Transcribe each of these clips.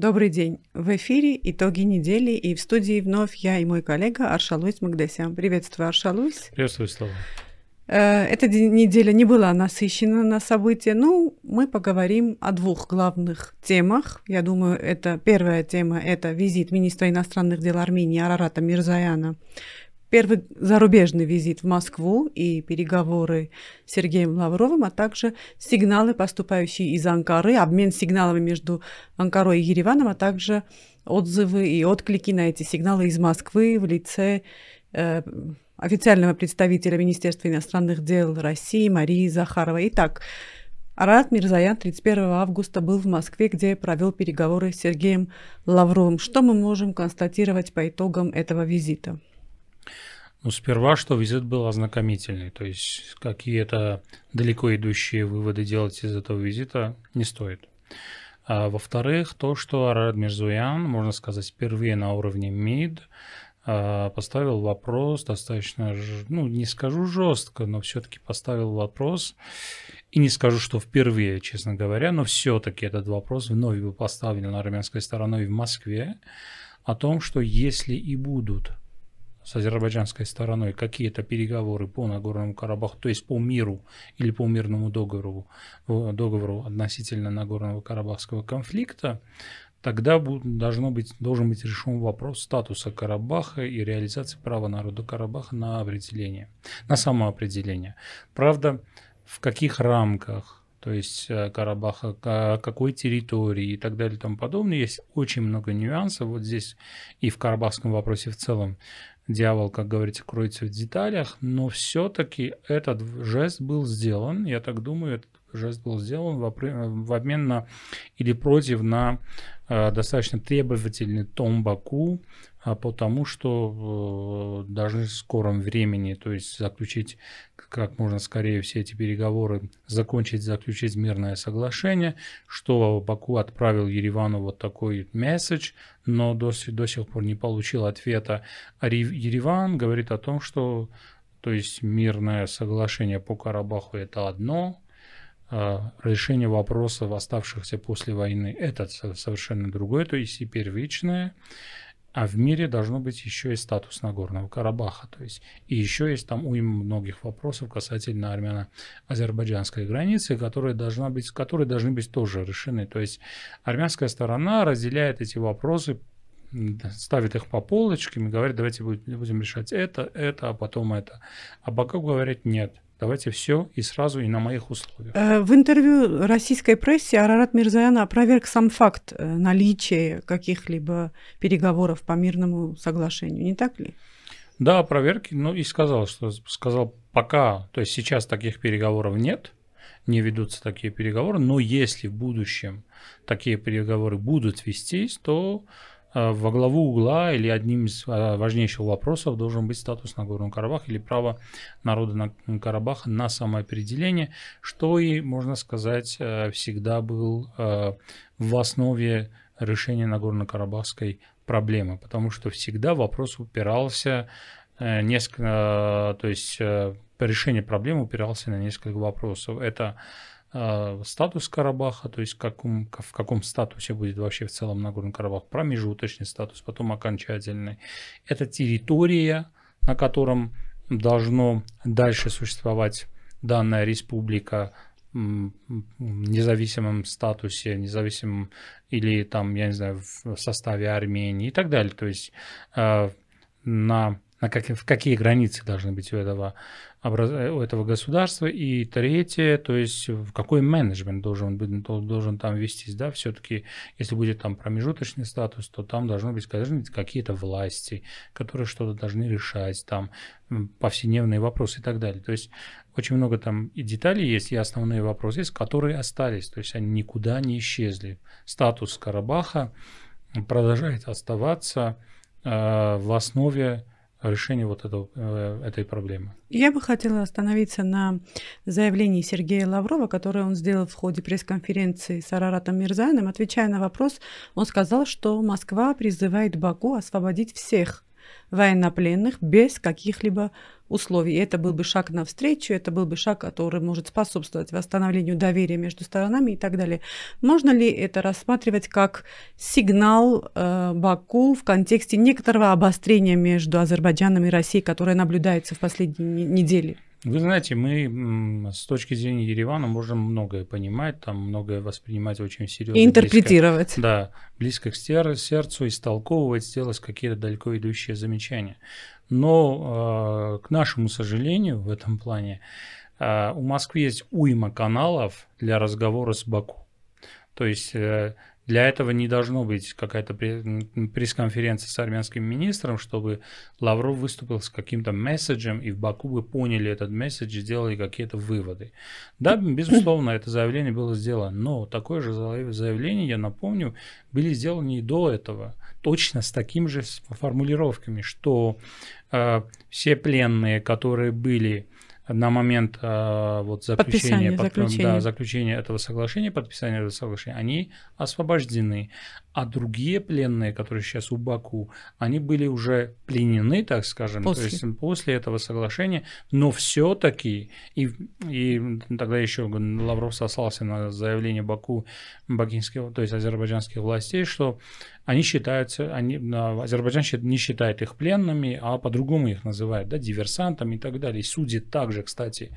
Добрый день. В эфире итоги недели, и в студии вновь я и мой коллега Аршалуйс Магдасян. Приветствую, Аршалуйс. Приветствую, Слава. Э, эта неделя не была насыщена на события. Ну, мы поговорим о двух главных темах. Я думаю, это первая тема – это визит министра иностранных дел Армении Арарата Мирзаяна. Первый зарубежный визит в Москву и переговоры с Сергеем Лавровым, а также сигналы, поступающие из Анкары, обмен сигналами между Анкарой и Ереваном, а также отзывы и отклики на эти сигналы из Москвы в лице э, официального представителя Министерства иностранных дел России Марии Захаровой. Итак, Арат Мирзаян 31 августа был в Москве, где провел переговоры с Сергеем Лавровым. Что мы можем констатировать по итогам этого визита? Ну, сперва, что визит был ознакомительный, то есть какие-то далеко идущие выводы делать из этого визита не стоит. А во-вторых, то, что Арат Мирзуян, можно сказать, впервые на уровне МИД а, поставил вопрос достаточно, ну, не скажу жестко, но все-таки поставил вопрос, и не скажу, что впервые, честно говоря, но все-таки этот вопрос вновь был поставлен армянской стороной в Москве, о том, что если и будут с азербайджанской стороной какие-то переговоры по Нагорному Карабаху, то есть по миру или по мирному договору, договору относительно Нагорного Карабахского конфликта, тогда должно быть, должен быть решен вопрос статуса Карабаха и реализации права народа Карабаха на определение, на самоопределение. Правда, в каких рамках, то есть э, Карабаха, какой территории и так далее и тому подобное, есть очень много нюансов. Вот здесь и в карабахском вопросе в целом. Дьявол, как говорится, кроется в деталях, но все-таки этот жест был сделан, я так думаю, этот жест был сделан в, в обмен на или против на э, достаточно требовательный тон Баку, а потому что э, должны в скором времени, то есть заключить как можно скорее все эти переговоры, закончить, заключить мирное соглашение, что Баку отправил Еревану вот такой месседж, но до, до сих пор не получил ответа. А Ереван говорит о том, что то есть мирное соглашение по Карабаху это одно, решение вопросов, оставшихся после войны, это совершенно другое, то есть и первичное. А в мире должно быть еще и статус Нагорного Карабаха. То есть, и еще есть там уйма многих вопросов касательно армяно-азербайджанской границы, которые, должна быть, которые должны быть тоже решены. То есть армянская сторона разделяет эти вопросы ставит их по полочкам и говорит, давайте будем решать это, это, а потом это. А пока говорят нет. Давайте все и сразу, и на моих условиях. Э, в интервью российской прессе Арарат Мирзаян опроверг сам факт э, наличия каких-либо переговоров по мирному соглашению, не так ли? Да, проверки, ну и сказал, что сказал, пока, то есть сейчас таких переговоров нет, не ведутся такие переговоры, но если в будущем такие переговоры будут вестись, то во главу угла или одним из э, важнейших вопросов должен быть статус Нагорного Карабаха или право народа на Карабаха на самоопределение, что и, можно сказать, э, всегда был в основе решения Нагорно-Карабахской проблемы, потому что всегда вопрос упирался несколько, то есть решение проблемы упирался на несколько вопросов. Это статус Карабаха, то есть каком, в каком статусе будет вообще в целом Нагорный Карабах, промежуточный статус, потом окончательный. Это территория, на котором должно дальше существовать данная республика в независимом статусе, независимом или там, я не знаю, в составе Армении и так далее. То есть а, на на как, в какие границы должны быть у этого, у этого государства. И третье, то есть в какой менеджмент должен, быть, должен там вестись. Да? Все-таки, если будет там промежуточный статус, то там должны быть, должны быть какие-то власти, которые что-то должны решать, там повседневные вопросы и так далее. То есть очень много там и деталей есть, и основные вопросы есть, которые остались, то есть они никуда не исчезли. Статус Карабаха продолжает оставаться э, в основе решение вот этого, э, этой проблемы. Я бы хотела остановиться на заявлении Сергея Лаврова, которое он сделал в ходе пресс-конференции с Араратом Мирзаном. Отвечая на вопрос, он сказал, что Москва призывает Баку освободить всех военнопленных без каких-либо условий. Это был бы шаг навстречу, это был бы шаг, который может способствовать восстановлению доверия между сторонами и так далее. Можно ли это рассматривать как сигнал э, Баку в контексте некоторого обострения между Азербайджаном и Россией, которое наблюдается в последние недели? Вы знаете, мы с точки зрения Еревана можем многое понимать, там многое воспринимать очень серьезно. И интерпретировать. Близко, да, близко к сердцу, истолковывать, сделать какие-то далеко идущие замечания. Но, э, к нашему сожалению, в этом плане, э, у Москвы есть уйма каналов для разговора с Баку. То есть э, для этого не должно быть какая-то пресс-конференция с армянским министром, чтобы Лавров выступил с каким-то месседжем, и в Баку бы поняли этот месседж и сделали какие-то выводы. Да, безусловно, это заявление было сделано, но такое же заявление, я напомню, были сделаны и до этого, точно с такими же формулировками, что э, все пленные, которые были на момент э, вот заключения, под, заключения. Да, заключения этого соглашения, подписания этого соглашения, они освобождены. А другие пленные, которые сейчас у Баку, они были уже пленены, так скажем, после. то есть после этого соглашения, но все-таки, и, и тогда еще Лавров сослался на заявление Баку, бакинских, то есть азербайджанских властей, что они считаются, они, Азербайджан не считает их пленными, а по-другому их называют, да, диверсантами и так далее. И судит также, кстати.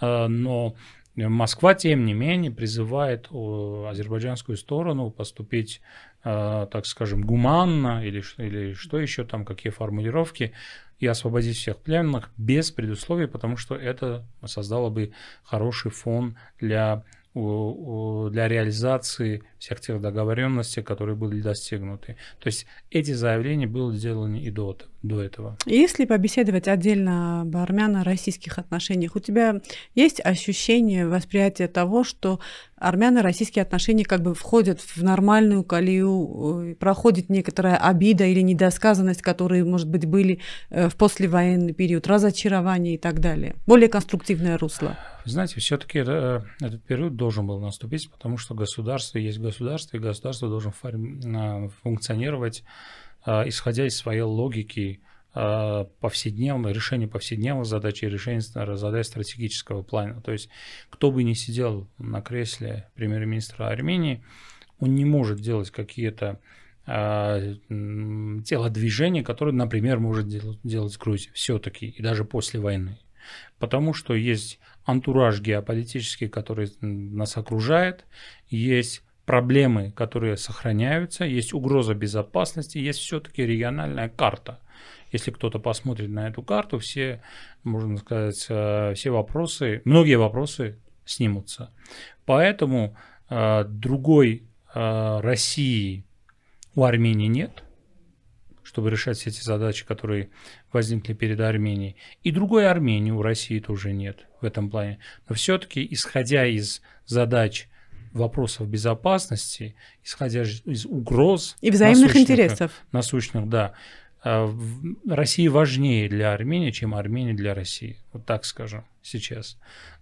А, но Москва, тем не менее, призывает азербайджанскую сторону поступить, так скажем, гуманно или, или что еще там, какие формулировки, и освободить всех пленных без предусловий, потому что это создало бы хороший фон для для реализации всех тех договоренностей, которые были достигнуты. То есть эти заявления были сделаны и до, до этого. Если побеседовать отдельно об армяно-российских отношениях, у тебя есть ощущение, восприятие того, что армяно-российские отношения как бы входят в нормальную колею, проходит некоторая обида или недосказанность, которые, может быть, были э, в послевоенный период, разочарование и так далее? Более конструктивное русло? Знаете, все-таки э, этот период должен был наступить, потому что государство есть государство, и государство должно функционировать, э, исходя из своей логики э, повседневного, решения повседневных задач и решения задач стратегического плана. То есть кто бы ни сидел на кресле премьер-министра Армении, он не может делать какие-то телодвижения, которые, например, может делать Грузия все-таки, и даже после войны. Потому что есть антураж геополитический, который нас окружает, есть проблемы, которые сохраняются, есть угроза безопасности, есть все-таки региональная карта. Если кто-то посмотрит на эту карту, все, можно сказать, э, все вопросы, многие вопросы снимутся. Поэтому э, другой э, России у Армении нет – чтобы решать все эти задачи, которые возникли перед Арменией. И другой Армении у России тоже нет в этом плане. Но все-таки, исходя из задач вопросов безопасности, исходя из угроз и взаимных интересов, насущных, да, э, Россия важнее для Армении, чем Армения для России. Вот так скажем сейчас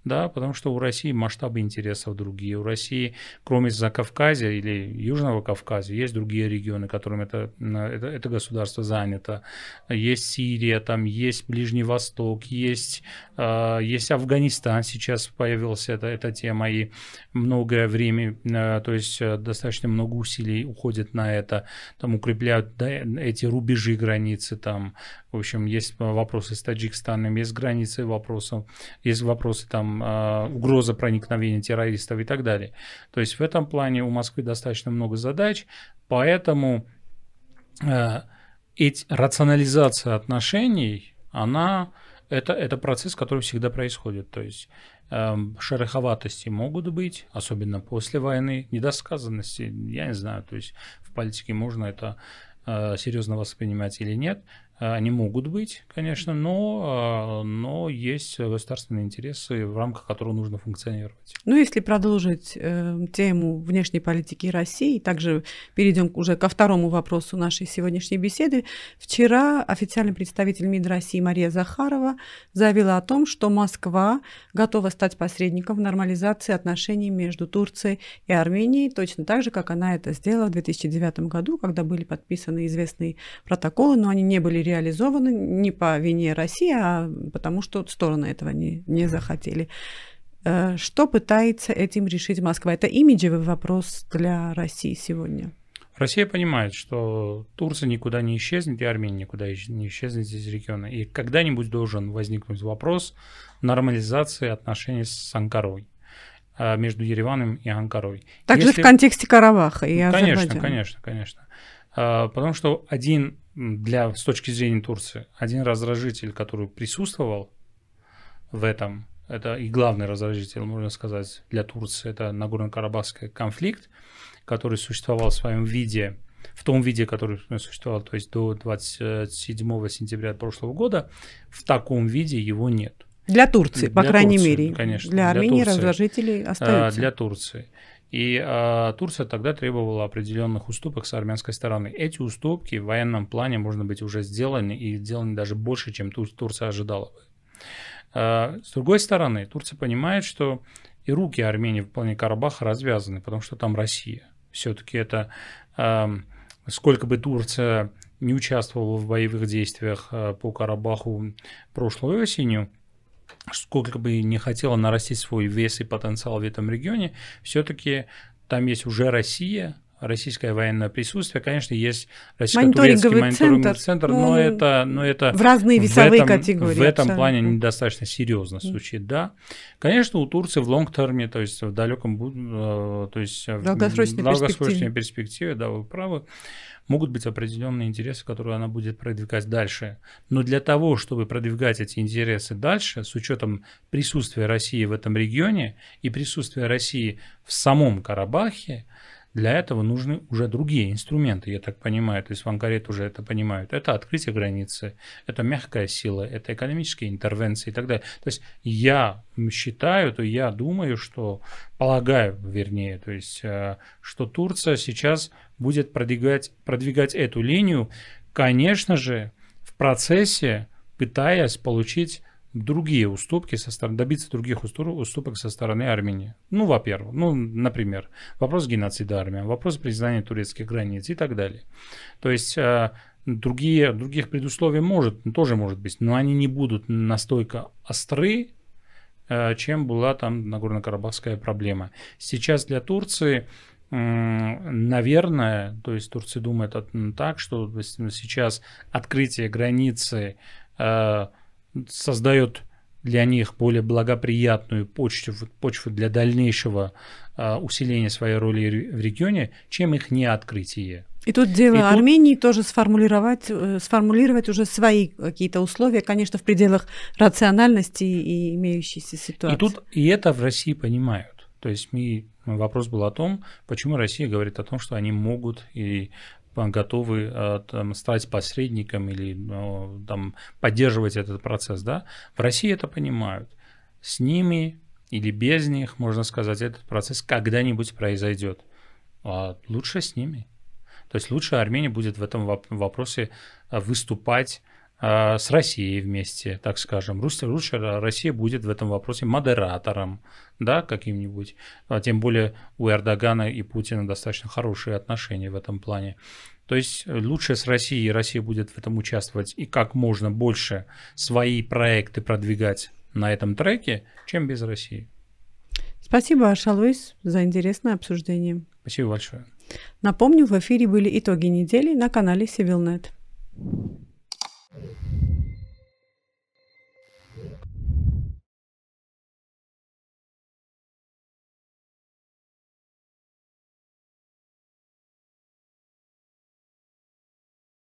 да, потому что у России масштабы интересов другие. У России, кроме Закавказья или Южного Кавказа, есть другие регионы, которым это, это, это государство занято. Есть Сирия, там есть Ближний Восток, есть, э, есть Афганистан, сейчас появилась эта, эта тема, и многое время, э, то есть э, достаточно много усилий уходит на это, там укрепляют да, эти рубежи границы, там, в общем, есть вопросы с Таджикистаном, есть границы вопросов, есть вопросы там э, угроза проникновения террористов и так далее. То есть в этом плане у Москвы достаточно много задач, поэтому э, эти, рационализация отношений, она это, это процесс, который всегда происходит. То есть э, шероховатости могут быть, особенно после войны, недосказанности, я не знаю, то есть в политике можно это э, серьезно воспринимать или нет. Они могут быть, конечно, но, э, но есть государственные интересы, в рамках которых нужно функционировать. Ну, если продолжить э, тему внешней политики России, также перейдем уже ко второму вопросу нашей сегодняшней беседы. Вчера официальный представитель МИД России Мария Захарова заявила о том, что Москва готова стать посредником в нормализации отношений между Турцией и Арменией, точно так же, как она это сделала в 2009 году, когда были подписаны известные протоколы, но они не были реализованы не по вине России, а потому что стороны этого не, не захотели. Э, что пытается этим решить Москва? Это имиджевый вопрос для России сегодня. Россия понимает, что Турция никуда не исчезнет, и Армения никуда не исчезнет из региона. И когда-нибудь должен возникнуть вопрос нормализации отношений с Анкарой а, между Ереваном и Анкарой. Также Если... в контексте Карабаха и Конечно, конечно, конечно. А, потому что один, для, с точки зрения Турции, один раздражитель, который присутствовал в этом, это и главный раздражитель, можно сказать, для Турции, это Нагорно-Карабахский конфликт, который существовал в своем виде, в том виде, который существовал, то есть до 27 сентября прошлого года, в таком виде его нет. Для Турции, по для крайней Турции, мере. Конечно. Для Армении для раздражителей а, остаются. Для Турции. И а, Турция тогда требовала определенных уступок с армянской стороны. Эти уступки в военном плане, можно быть, уже сделаны и сделаны даже больше, чем Тур- Турция ожидала бы. А, с другой стороны, Турция понимает, что и руки Армении в плане Карабаха развязаны, потому что там Россия. Все-таки это а, сколько бы Турция не участвовала в боевых действиях по Карабаху прошлой осенью, сколько бы не хотела нарастить свой вес и потенциал в этом регионе, все-таки там есть уже Россия, российское военное присутствие. Конечно, есть российско-турецкий мониторинговый центр, центр но, ну, это, но это в разные весовые в этом, категории. В этом абсолютно. плане недостаточно серьезно звучит, да. Конечно, у Турции в лонг-терме, то есть в далеком, э, то есть в долгосрочной, долгосрочной перспективе. перспективе, да, вы правы, могут быть определенные интересы, которые она будет продвигать дальше. Но для того, чтобы продвигать эти интересы дальше, с учетом присутствия России в этом регионе и присутствия России в самом Карабахе, для этого нужны уже другие инструменты, я так понимаю, то есть в Анкаре уже это понимают. Это открытие границы, это мягкая сила, это экономические интервенции и так далее. То есть я считаю, то я думаю, что, полагаю, вернее, то есть, э, что Турция сейчас будет продвигать, продвигать эту линию, конечно же, в процессе пытаясь получить другие уступки со стороны, добиться других уступок со стороны Армении. Ну, во-первых, ну, например, вопрос геноцида Армии, вопрос признания турецких границ и так далее. То есть э, другие, других предусловий может, тоже может быть, но они не будут настолько остры, э, чем была там Нагорно-Карабахская проблема. Сейчас для Турции наверное, то есть Турция думает так, что сейчас открытие границы э, создает для них более благоприятную почву, почву для дальнейшего э, усиления своей роли в регионе, чем их неоткрытие. И тут дело и Армении тут... тоже сформулировать, э, сформулировать уже свои какие-то условия, конечно, в пределах рациональности и имеющейся ситуации. И тут и это в России понимают. То есть мы, вопрос был о том, почему Россия говорит о том, что они могут и готовы э, там, стать посредником или ну, там, поддерживать этот процесс. Да? В России это понимают. С ними или без них, можно сказать, этот процесс когда-нибудь произойдет. А лучше с ними. То есть лучше Армения будет в этом вопросе э, выступать э, с Россией вместе, так скажем. Лучше Россия будет в этом вопросе модератором, да, каким-нибудь. А тем более у Эрдогана и Путина достаточно хорошие отношения в этом плане. То есть э, лучше с Россией, Россия будет в этом участвовать и как можно больше свои проекты продвигать на этом треке, чем без России. Спасибо, Шалуис, за интересное обсуждение. Спасибо большое. Напомню, в эфире были итоги недели на канале CivilNet.